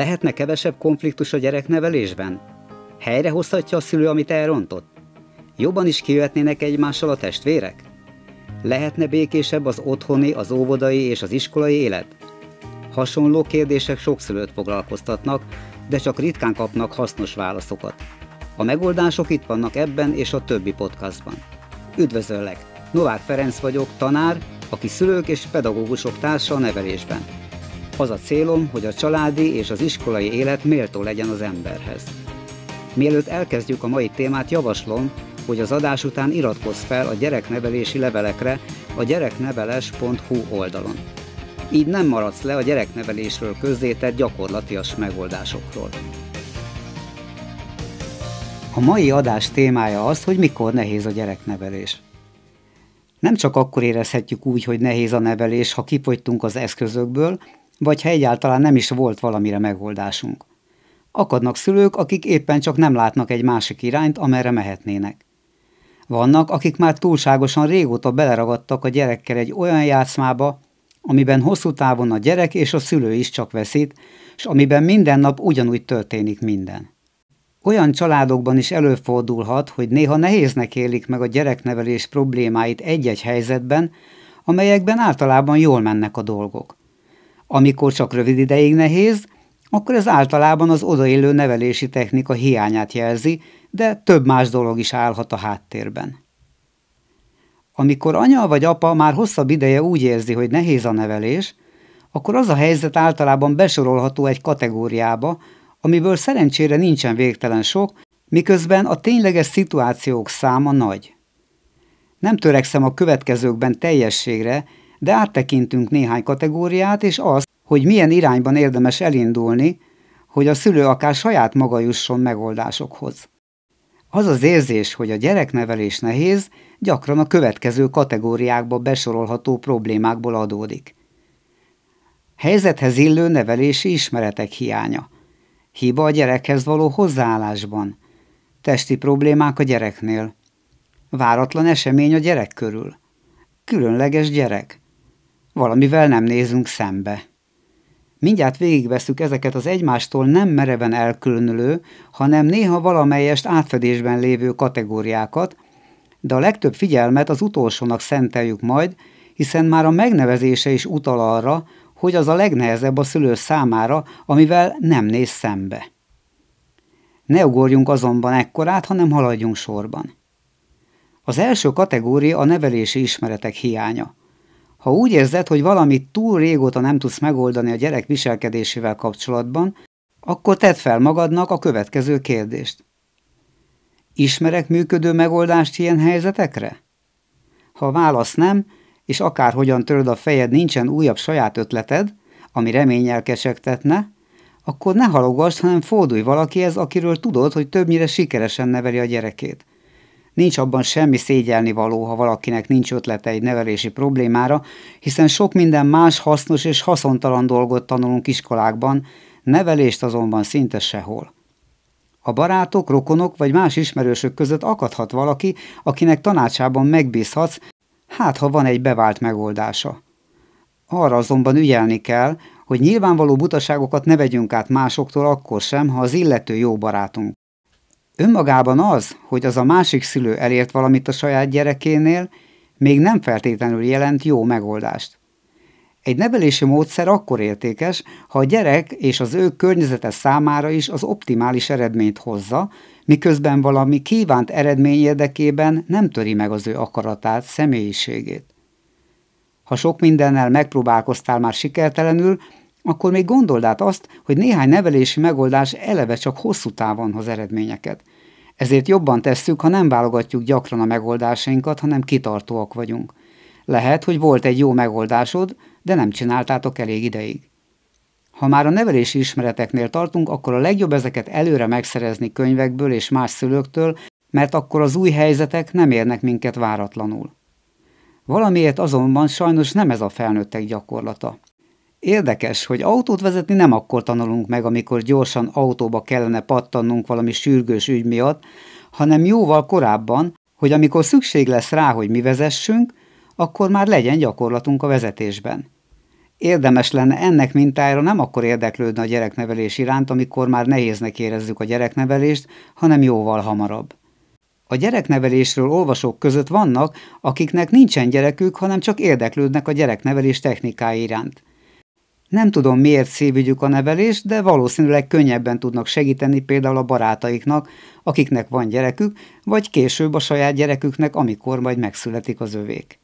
Lehetne kevesebb konfliktus a gyereknevelésben? Helyrehozhatja a szülő, amit elrontott? Jobban is kijöhetnének egymással a testvérek? Lehetne békésebb az otthoni, az óvodai és az iskolai élet? Hasonló kérdések sok szülőt foglalkoztatnak, de csak ritkán kapnak hasznos válaszokat. A megoldások itt vannak ebben és a többi podcastban. Üdvözöllek! Novák Ferenc vagyok, tanár, aki szülők és pedagógusok társa a nevelésben. Az a célom, hogy a családi és az iskolai élet méltó legyen az emberhez. Mielőtt elkezdjük a mai témát, javaslom, hogy az adás után iratkozz fel a gyereknevelési levelekre a gyerekneveles.hu oldalon. Így nem maradsz le a gyereknevelésről közzétett gyakorlatias megoldásokról. A mai adás témája az, hogy mikor nehéz a gyereknevelés. Nem csak akkor érezhetjük úgy, hogy nehéz a nevelés, ha kifogytunk az eszközökből, vagy ha egyáltalán nem is volt valamire megoldásunk. Akadnak szülők, akik éppen csak nem látnak egy másik irányt, amerre mehetnének. Vannak, akik már túlságosan régóta beleragadtak a gyerekkel egy olyan játszmába, amiben hosszú távon a gyerek és a szülő is csak veszít, és amiben minden nap ugyanúgy történik minden. Olyan családokban is előfordulhat, hogy néha nehéznek élik meg a gyereknevelés problémáit egy-egy helyzetben, amelyekben általában jól mennek a dolgok. Amikor csak rövid ideig nehéz, akkor ez általában az odaillő nevelési technika hiányát jelzi, de több más dolog is állhat a háttérben. Amikor anya vagy apa már hosszabb ideje úgy érzi, hogy nehéz a nevelés, akkor az a helyzet általában besorolható egy kategóriába, amiből szerencsére nincsen végtelen sok, miközben a tényleges szituációk száma nagy. Nem törekszem a következőkben teljességre, de áttekintünk néhány kategóriát, és az, hogy milyen irányban érdemes elindulni, hogy a szülő akár saját maga jusson megoldásokhoz. Az az érzés, hogy a gyereknevelés nehéz, gyakran a következő kategóriákba besorolható problémákból adódik. Helyzethez illő nevelési ismeretek hiánya. Hiba a gyerekhez való hozzáállásban. Testi problémák a gyereknél. Váratlan esemény a gyerek körül. Különleges gyerek. Valamivel nem nézünk szembe. Mindjárt végigveszük ezeket az egymástól nem mereven elkülönülő, hanem néha valamelyest átfedésben lévő kategóriákat, de a legtöbb figyelmet az utolsónak szenteljük majd, hiszen már a megnevezése is utal arra, hogy az a legnehezebb a szülő számára, amivel nem néz szembe. Ne ugorjunk azonban ekkorát, hanem haladjunk sorban. Az első kategória a nevelési ismeretek hiánya. Ha úgy érzed, hogy valamit túl régóta nem tudsz megoldani a gyerek viselkedésével kapcsolatban, akkor tedd fel magadnak a következő kérdést. Ismerek működő megoldást ilyen helyzetekre? Ha a válasz nem, és akárhogyan töröd a fejed, nincsen újabb saját ötleted, ami reményel kesegtetne, akkor ne halogass, hanem fordulj valakihez, akiről tudod, hogy többnyire sikeresen neveli a gyerekét. Nincs abban semmi szégyelni való, ha valakinek nincs ötlete egy nevelési problémára, hiszen sok minden más hasznos és haszontalan dolgot tanulunk iskolákban, nevelést azonban szinte sehol. A barátok, rokonok vagy más ismerősök között akadhat valaki, akinek tanácsában megbízhatsz, hát ha van egy bevált megoldása. Arra azonban ügyelni kell, hogy nyilvánvaló butaságokat ne vegyünk át másoktól akkor sem, ha az illető jó barátunk. Önmagában az, hogy az a másik szülő elért valamit a saját gyerekénél, még nem feltétlenül jelent jó megoldást. Egy nevelési módszer akkor értékes, ha a gyerek és az ő környezete számára is az optimális eredményt hozza, miközben valami kívánt eredmény érdekében nem töri meg az ő akaratát, személyiségét. Ha sok mindennel megpróbálkoztál már sikertelenül, akkor még gondold át azt, hogy néhány nevelési megoldás eleve csak hosszú távon hoz eredményeket. Ezért jobban tesszük, ha nem válogatjuk gyakran a megoldásainkat, hanem kitartóak vagyunk. Lehet, hogy volt egy jó megoldásod, de nem csináltátok elég ideig. Ha már a nevelési ismereteknél tartunk, akkor a legjobb ezeket előre megszerezni könyvekből és más szülőktől, mert akkor az új helyzetek nem érnek minket váratlanul. Valamiért azonban sajnos nem ez a felnőttek gyakorlata. Érdekes, hogy autót vezetni nem akkor tanulunk meg, amikor gyorsan autóba kellene pattannunk valami sürgős ügy miatt, hanem jóval korábban, hogy amikor szükség lesz rá, hogy mi vezessünk, akkor már legyen gyakorlatunk a vezetésben. Érdemes lenne ennek mintájára nem akkor érdeklődni a gyereknevelés iránt, amikor már nehéznek érezzük a gyereknevelést, hanem jóval hamarabb. A gyereknevelésről olvasók között vannak, akiknek nincsen gyerekük, hanem csak érdeklődnek a gyereknevelés technikái iránt. Nem tudom, miért szívügyük a nevelés, de valószínűleg könnyebben tudnak segíteni például a barátaiknak, akiknek van gyerekük, vagy később a saját gyereküknek, amikor majd megszületik az övék.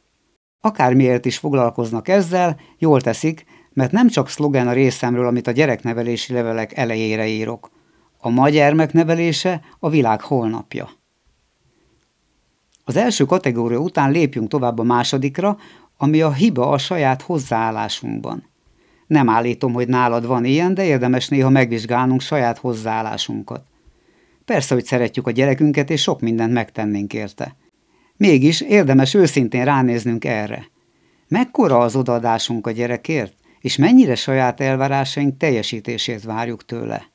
Akármiért is foglalkoznak ezzel, jól teszik, mert nem csak szlogen a részemről, amit a gyereknevelési levelek elejére írok. A ma gyermeknevelése a világ holnapja. Az első kategória után lépjünk tovább a másodikra, ami a hiba a saját hozzáállásunkban. Nem állítom, hogy nálad van ilyen, de érdemes néha megvizsgálnunk saját hozzáállásunkat. Persze, hogy szeretjük a gyerekünket, és sok mindent megtennénk érte. Mégis érdemes őszintén ránéznünk erre. Mekkora az odaadásunk a gyerekért, és mennyire saját elvárásaink teljesítését várjuk tőle?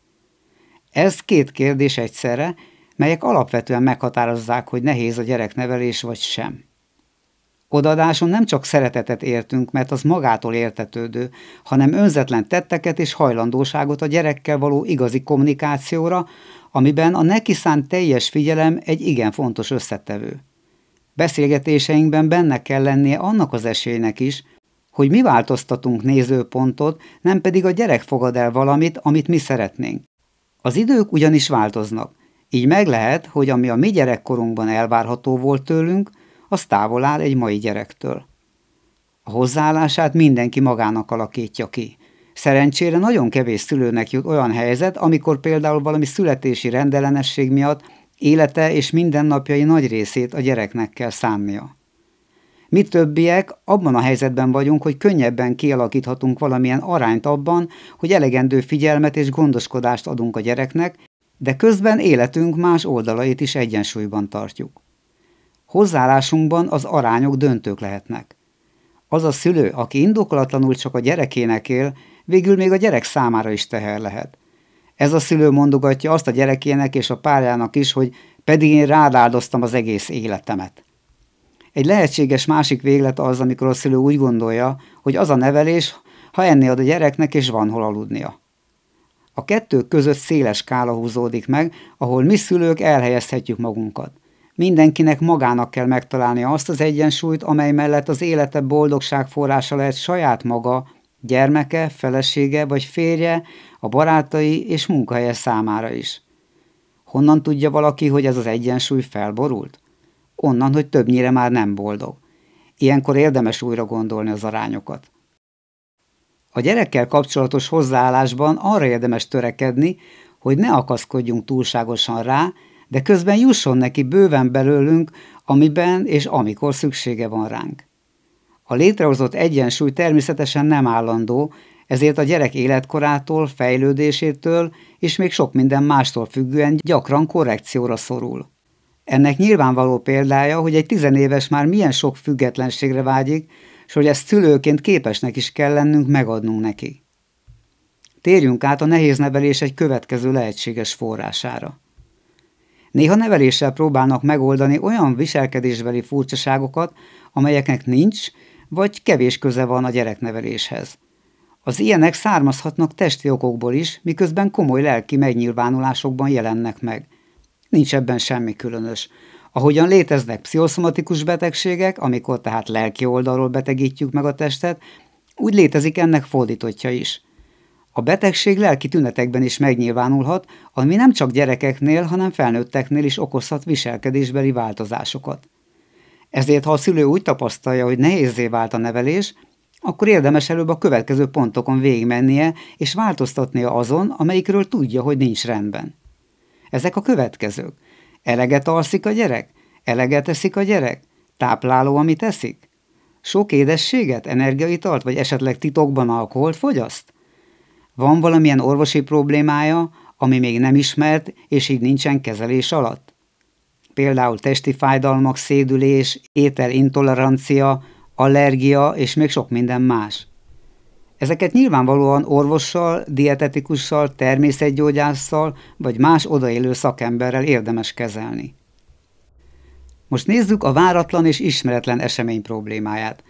Ez két kérdés egyszerre, melyek alapvetően meghatározzák, hogy nehéz a gyereknevelés vagy sem. Odadáson nem csak szeretetet értünk, mert az magától értetődő, hanem önzetlen tetteket és hajlandóságot a gyerekkel való igazi kommunikációra, amiben a neki szánt teljes figyelem egy igen fontos összetevő. Beszélgetéseinkben benne kell lennie annak az esélynek is, hogy mi változtatunk nézőpontot, nem pedig a gyerek fogad el valamit, amit mi szeretnénk. Az idők ugyanis változnak, így meg lehet, hogy ami a mi gyerekkorunkban elvárható volt tőlünk, az távol áll egy mai gyerektől. A hozzáállását mindenki magának alakítja ki. Szerencsére nagyon kevés szülőnek jut olyan helyzet, amikor például valami születési rendellenesség miatt élete és mindennapjai nagy részét a gyereknek kell szánnia. Mi többiek abban a helyzetben vagyunk, hogy könnyebben kialakíthatunk valamilyen arányt abban, hogy elegendő figyelmet és gondoskodást adunk a gyereknek, de közben életünk más oldalait is egyensúlyban tartjuk. Hozzáállásunkban az arányok döntők lehetnek. Az a szülő, aki indokolatlanul csak a gyerekének él, végül még a gyerek számára is teher lehet. Ez a szülő mondogatja azt a gyerekének és a párjának is, hogy pedig én rád áldoztam az egész életemet. Egy lehetséges másik véglet az, amikor a szülő úgy gondolja, hogy az a nevelés, ha enni ad a gyereknek és van hol aludnia. A kettő között széles skála húzódik meg, ahol mi szülők elhelyezhetjük magunkat. Mindenkinek magának kell megtalálnia azt az egyensúlyt, amely mellett az élete boldogság forrása lehet saját maga, gyermeke, felesége vagy férje, a barátai és munkahelye számára is. Honnan tudja valaki, hogy ez az egyensúly felborult? Onnan, hogy többnyire már nem boldog. Ilyenkor érdemes újra gondolni az arányokat. A gyerekkel kapcsolatos hozzáállásban arra érdemes törekedni, hogy ne akaszkodjunk túlságosan rá, de közben jusson neki bőven belőlünk, amiben és amikor szüksége van ránk. A létrehozott egyensúly természetesen nem állandó, ezért a gyerek életkorától, fejlődésétől és még sok minden mástól függően gyakran korrekcióra szorul. Ennek nyilvánvaló példája, hogy egy tizenéves már milyen sok függetlenségre vágyik, és hogy ezt szülőként képesnek is kell lennünk megadnunk neki. Térjünk át a nehéz nevelés egy következő lehetséges forrására. Néha neveléssel próbálnak megoldani olyan viselkedésbeli furcsaságokat, amelyeknek nincs, vagy kevés köze van a gyerekneveléshez. Az ilyenek származhatnak testi okokból is, miközben komoly lelki megnyilvánulásokban jelennek meg. Nincs ebben semmi különös. Ahogyan léteznek pszichoszomatikus betegségek, amikor tehát lelki oldalról betegítjük meg a testet, úgy létezik ennek fordítottja is. A betegség lelki tünetekben is megnyilvánulhat, ami nem csak gyerekeknél, hanem felnőtteknél is okozhat viselkedésbeli változásokat. Ezért, ha a szülő úgy tapasztalja, hogy nehézé vált a nevelés, akkor érdemes előbb a következő pontokon végigmennie és változtatnia azon, amelyikről tudja, hogy nincs rendben. Ezek a következők. Eleget alszik a gyerek? Eleget eszik a gyerek? Tápláló, amit eszik? Sok édességet, energiaitalt, vagy esetleg titokban alkoholt fogyaszt? Van valamilyen orvosi problémája, ami még nem ismert, és így nincsen kezelés alatt? Például testi fájdalmak, szédülés, ételintolerancia, allergia és még sok minden más. Ezeket nyilvánvalóan orvossal, dietetikussal, természetgyógyásszal vagy más odaélő szakemberrel érdemes kezelni. Most nézzük a váratlan és ismeretlen esemény problémáját.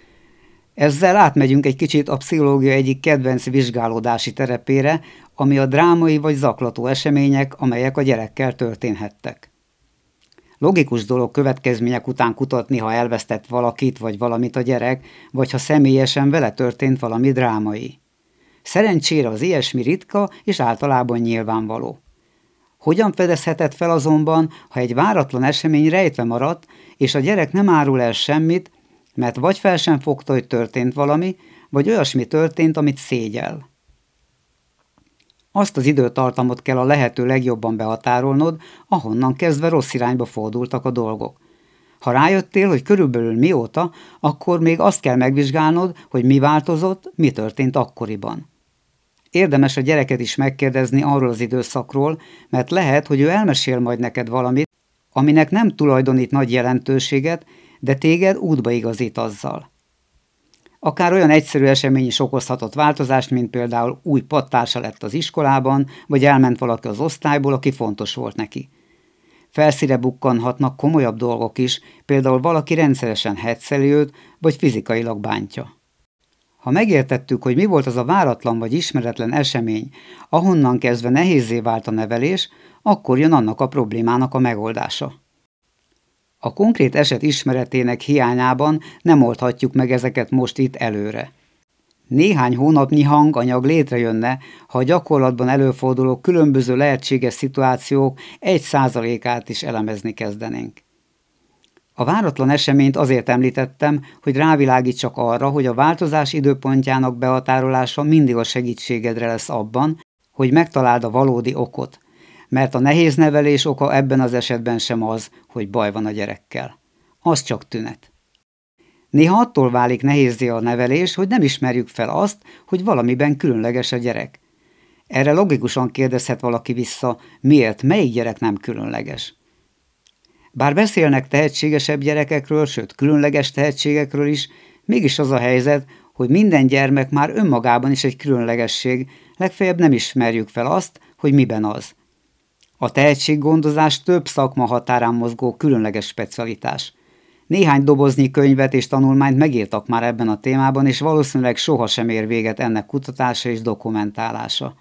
Ezzel átmegyünk egy kicsit a pszichológia egyik kedvenc vizsgálódási terepére, ami a drámai vagy zaklató események, amelyek a gyerekkel történhettek. Logikus dolog következmények után kutatni, ha elvesztett valakit vagy valamit a gyerek, vagy ha személyesen vele történt valami drámai. Szerencsére az ilyesmi ritka és általában nyilvánvaló. Hogyan fedezhetett fel azonban, ha egy váratlan esemény rejtve maradt, és a gyerek nem árul el semmit, mert vagy fel sem fogta, hogy történt valami, vagy olyasmi történt, amit szégyel. Azt az időtartamot kell a lehető legjobban behatárolnod, ahonnan kezdve rossz irányba fordultak a dolgok. Ha rájöttél, hogy körülbelül mióta, akkor még azt kell megvizsgálnod, hogy mi változott, mi történt akkoriban. Érdemes a gyereket is megkérdezni arról az időszakról, mert lehet, hogy ő elmesél majd neked valamit, aminek nem tulajdonít nagy jelentőséget, de téged útba igazít azzal. Akár olyan egyszerű esemény is okozhatott változást, mint például új pattársa lett az iskolában, vagy elment valaki az osztályból, aki fontos volt neki. Felszíre bukkanhatnak komolyabb dolgok is, például valaki rendszeresen hetszeli őt, vagy fizikailag bántja. Ha megértettük, hogy mi volt az a váratlan vagy ismeretlen esemény, ahonnan kezdve nehézé vált a nevelés, akkor jön annak a problémának a megoldása. A konkrét eset ismeretének hiányában nem oldhatjuk meg ezeket most itt előre. Néhány hónapnyi hanganyag létrejönne, ha a gyakorlatban előforduló különböző lehetséges szituációk egy százalékát is elemezni kezdenénk. A váratlan eseményt azért említettem, hogy rávilágítsak arra, hogy a változás időpontjának behatárolása mindig a segítségedre lesz abban, hogy megtaláld a valódi okot, mert a nehéz nevelés oka ebben az esetben sem az, hogy baj van a gyerekkel. Az csak tünet. Néha attól válik nehézé a nevelés, hogy nem ismerjük fel azt, hogy valamiben különleges a gyerek. Erre logikusan kérdezhet valaki vissza, miért, melyik gyerek nem különleges. Bár beszélnek tehetségesebb gyerekekről, sőt különleges tehetségekről is, mégis az a helyzet, hogy minden gyermek már önmagában is egy különlegesség, legfeljebb nem ismerjük fel azt, hogy miben az. A tehetséggondozás több szakma határán mozgó különleges specialitás. Néhány doboznyi könyvet és tanulmányt megírtak már ebben a témában, és valószínűleg sohasem ér véget ennek kutatása és dokumentálása.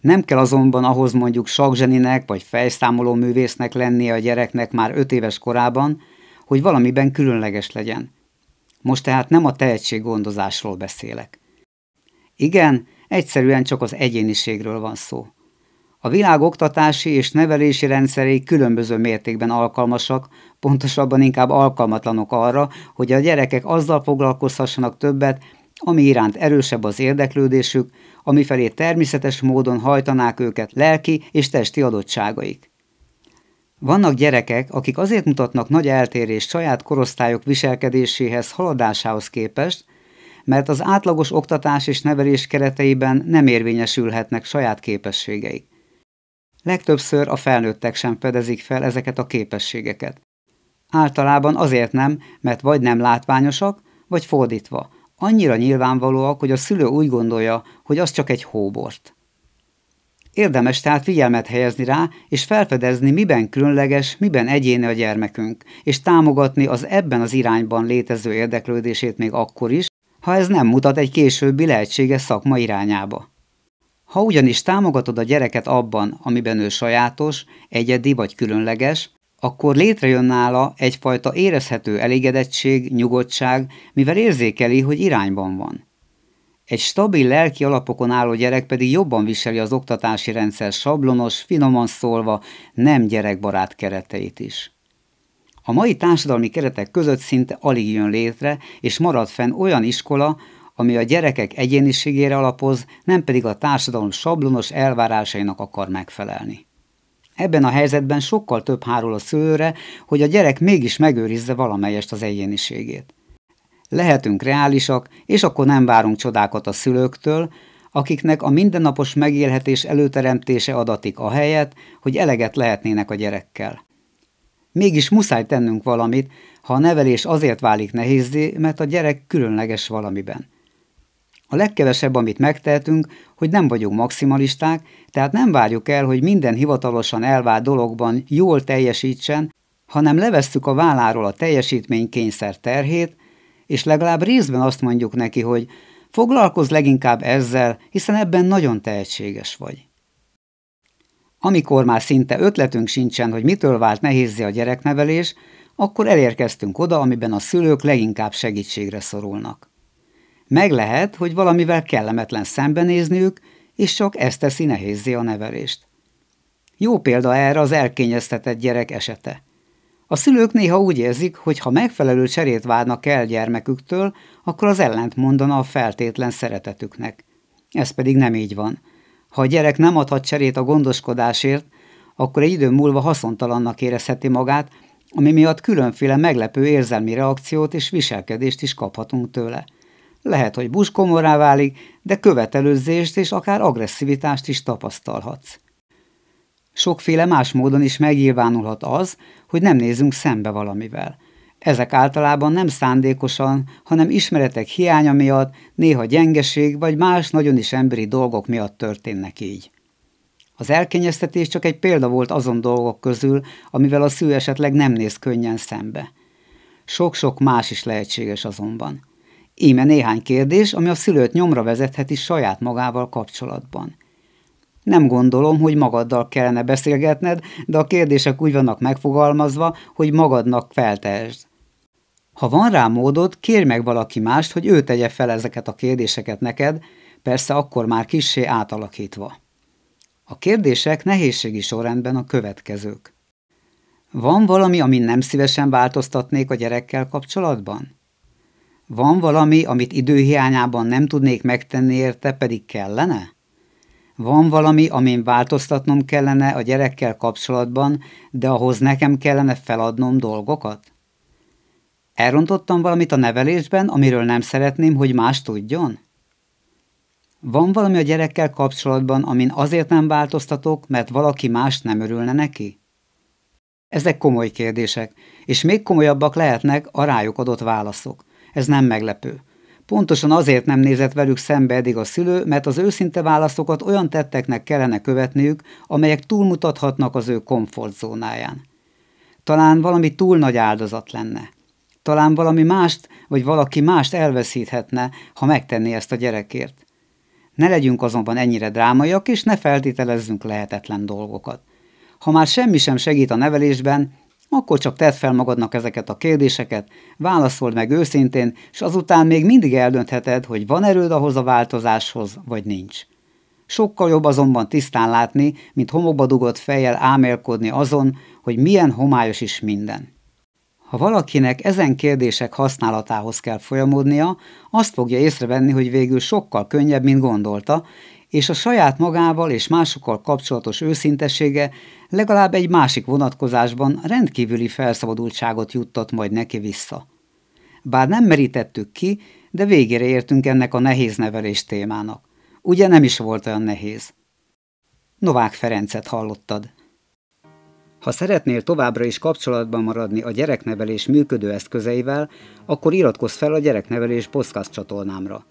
Nem kell azonban ahhoz mondjuk sakzseninek vagy fejszámoló művésznek lennie a gyereknek már öt éves korában, hogy valamiben különleges legyen. Most tehát nem a tehetséggondozásról beszélek. Igen, egyszerűen csak az egyéniségről van szó. A világ oktatási és nevelési rendszerei különböző mértékben alkalmasak, pontosabban inkább alkalmatlanok arra, hogy a gyerekek azzal foglalkozhassanak többet, ami iránt erősebb az érdeklődésük, amifelé természetes módon hajtanák őket lelki és testi adottságaik. Vannak gyerekek, akik azért mutatnak nagy eltérést saját korosztályok viselkedéséhez, haladásához képest, mert az átlagos oktatás és nevelés kereteiben nem érvényesülhetnek saját képességeik. Legtöbbször a felnőttek sem fedezik fel ezeket a képességeket. Általában azért nem, mert vagy nem látványosak, vagy fordítva, annyira nyilvánvalóak, hogy a szülő úgy gondolja, hogy az csak egy hóbort. Érdemes tehát figyelmet helyezni rá, és felfedezni, miben különleges, miben egyéni a gyermekünk, és támogatni az ebben az irányban létező érdeklődését még akkor is, ha ez nem mutat egy későbbi lehetséges szakma irányába. Ha ugyanis támogatod a gyereket abban, amiben ő sajátos, egyedi vagy különleges, akkor létrejön nála egyfajta érezhető elégedettség, nyugodtság, mivel érzékeli, hogy irányban van. Egy stabil lelki alapokon álló gyerek pedig jobban viseli az oktatási rendszer sablonos, finoman szólva, nem gyerekbarát kereteit is. A mai társadalmi keretek között szinte alig jön létre, és marad fenn olyan iskola, ami a gyerekek egyéniségére alapoz, nem pedig a társadalom sablonos elvárásainak akar megfelelni. Ebben a helyzetben sokkal több hárul a szőre, hogy a gyerek mégis megőrizze valamelyest az egyéniségét. Lehetünk reálisak, és akkor nem várunk csodákat a szülőktől, akiknek a mindennapos megélhetés előteremtése adatik a helyet, hogy eleget lehetnének a gyerekkel. Mégis muszáj tennünk valamit, ha a nevelés azért válik nehézé, mert a gyerek különleges valamiben. A legkevesebb, amit megtehetünk, hogy nem vagyunk maximalisták, tehát nem várjuk el, hogy minden hivatalosan elvált dologban jól teljesítsen, hanem levesszük a válláról a teljesítménykényszer terhét, és legalább részben azt mondjuk neki, hogy foglalkozz leginkább ezzel, hiszen ebben nagyon tehetséges vagy. Amikor már szinte ötletünk sincsen, hogy mitől vált nehézzi a gyereknevelés, akkor elérkeztünk oda, amiben a szülők leginkább segítségre szorulnak. Meg lehet, hogy valamivel kellemetlen szembenézniük, és csak ezt teszi nehézzé a nevelést. Jó példa erre az elkényeztetett gyerek esete. A szülők néha úgy érzik, hogy ha megfelelő cserét várnak el gyermeküktől, akkor az ellent mondana a feltétlen szeretetüknek. Ez pedig nem így van. Ha a gyerek nem adhat cserét a gondoskodásért, akkor egy idő múlva haszontalannak érezheti magát, ami miatt különféle meglepő érzelmi reakciót és viselkedést is kaphatunk tőle. Lehet, hogy buskomorá válik, de követelőzzést és akár agresszivitást is tapasztalhatsz. Sokféle más módon is megnyilvánulhat az, hogy nem nézünk szembe valamivel. Ezek általában nem szándékosan, hanem ismeretek hiánya miatt, néha gyengeség vagy más nagyon is emberi dolgok miatt történnek így. Az elkényeztetés csak egy példa volt azon dolgok közül, amivel a szű esetleg nem néz könnyen szembe. Sok-sok más is lehetséges azonban. Íme néhány kérdés, ami a szülőt nyomra vezetheti saját magával kapcsolatban. Nem gondolom, hogy magaddal kellene beszélgetned, de a kérdések úgy vannak megfogalmazva, hogy magadnak feltehesd. Ha van rá módod, kérj meg valaki mást, hogy ő tegye fel ezeket a kérdéseket neked, persze akkor már kissé átalakítva. A kérdések nehézségi sorrendben a következők. Van valami, amin nem szívesen változtatnék a gyerekkel kapcsolatban? Van valami, amit időhiányában nem tudnék megtenni érte, pedig kellene? Van valami, amin változtatnom kellene a gyerekkel kapcsolatban, de ahhoz nekem kellene feladnom dolgokat? Elrontottam valamit a nevelésben, amiről nem szeretném, hogy más tudjon? Van valami a gyerekkel kapcsolatban, amin azért nem változtatok, mert valaki más nem örülne neki? Ezek komoly kérdések, és még komolyabbak lehetnek a rájuk adott válaszok. Ez nem meglepő. Pontosan azért nem nézett velük szembe eddig a szülő, mert az őszinte válaszokat olyan tetteknek kellene követniük, amelyek túlmutathatnak az ő komfortzónáján. Talán valami túl nagy áldozat lenne. Talán valami mást, vagy valaki mást elveszíthetne, ha megtenné ezt a gyerekért. Ne legyünk azonban ennyire drámaiak, és ne feltételezzünk lehetetlen dolgokat. Ha már semmi sem segít a nevelésben, akkor csak tedd fel magadnak ezeket a kérdéseket, válaszold meg őszintén, és azután még mindig eldöntheted, hogy van erőd ahhoz a változáshoz, vagy nincs. Sokkal jobb azonban tisztán látni, mint homokba dugott fejjel ámélkodni azon, hogy milyen homályos is minden. Ha valakinek ezen kérdések használatához kell folyamodnia, azt fogja észrevenni, hogy végül sokkal könnyebb, mint gondolta, és a saját magával és másokkal kapcsolatos őszintessége legalább egy másik vonatkozásban rendkívüli felszabadultságot juttat majd neki vissza. Bár nem merítettük ki, de végére értünk ennek a nehéz nevelés témának. Ugye nem is volt olyan nehéz. Novák Ferencet hallottad. Ha szeretnél továbbra is kapcsolatban maradni a gyereknevelés működő eszközeivel, akkor iratkozz fel a gyereknevelés podcast csatornámra.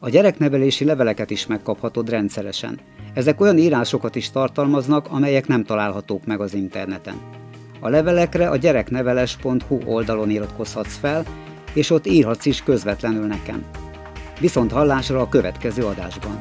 A gyereknevelési leveleket is megkaphatod rendszeresen. Ezek olyan írásokat is tartalmaznak, amelyek nem találhatók meg az interneten. A levelekre a gyerekneveles.hu oldalon iratkozhatsz fel, és ott írhatsz is közvetlenül nekem. Viszont hallásra a következő adásban.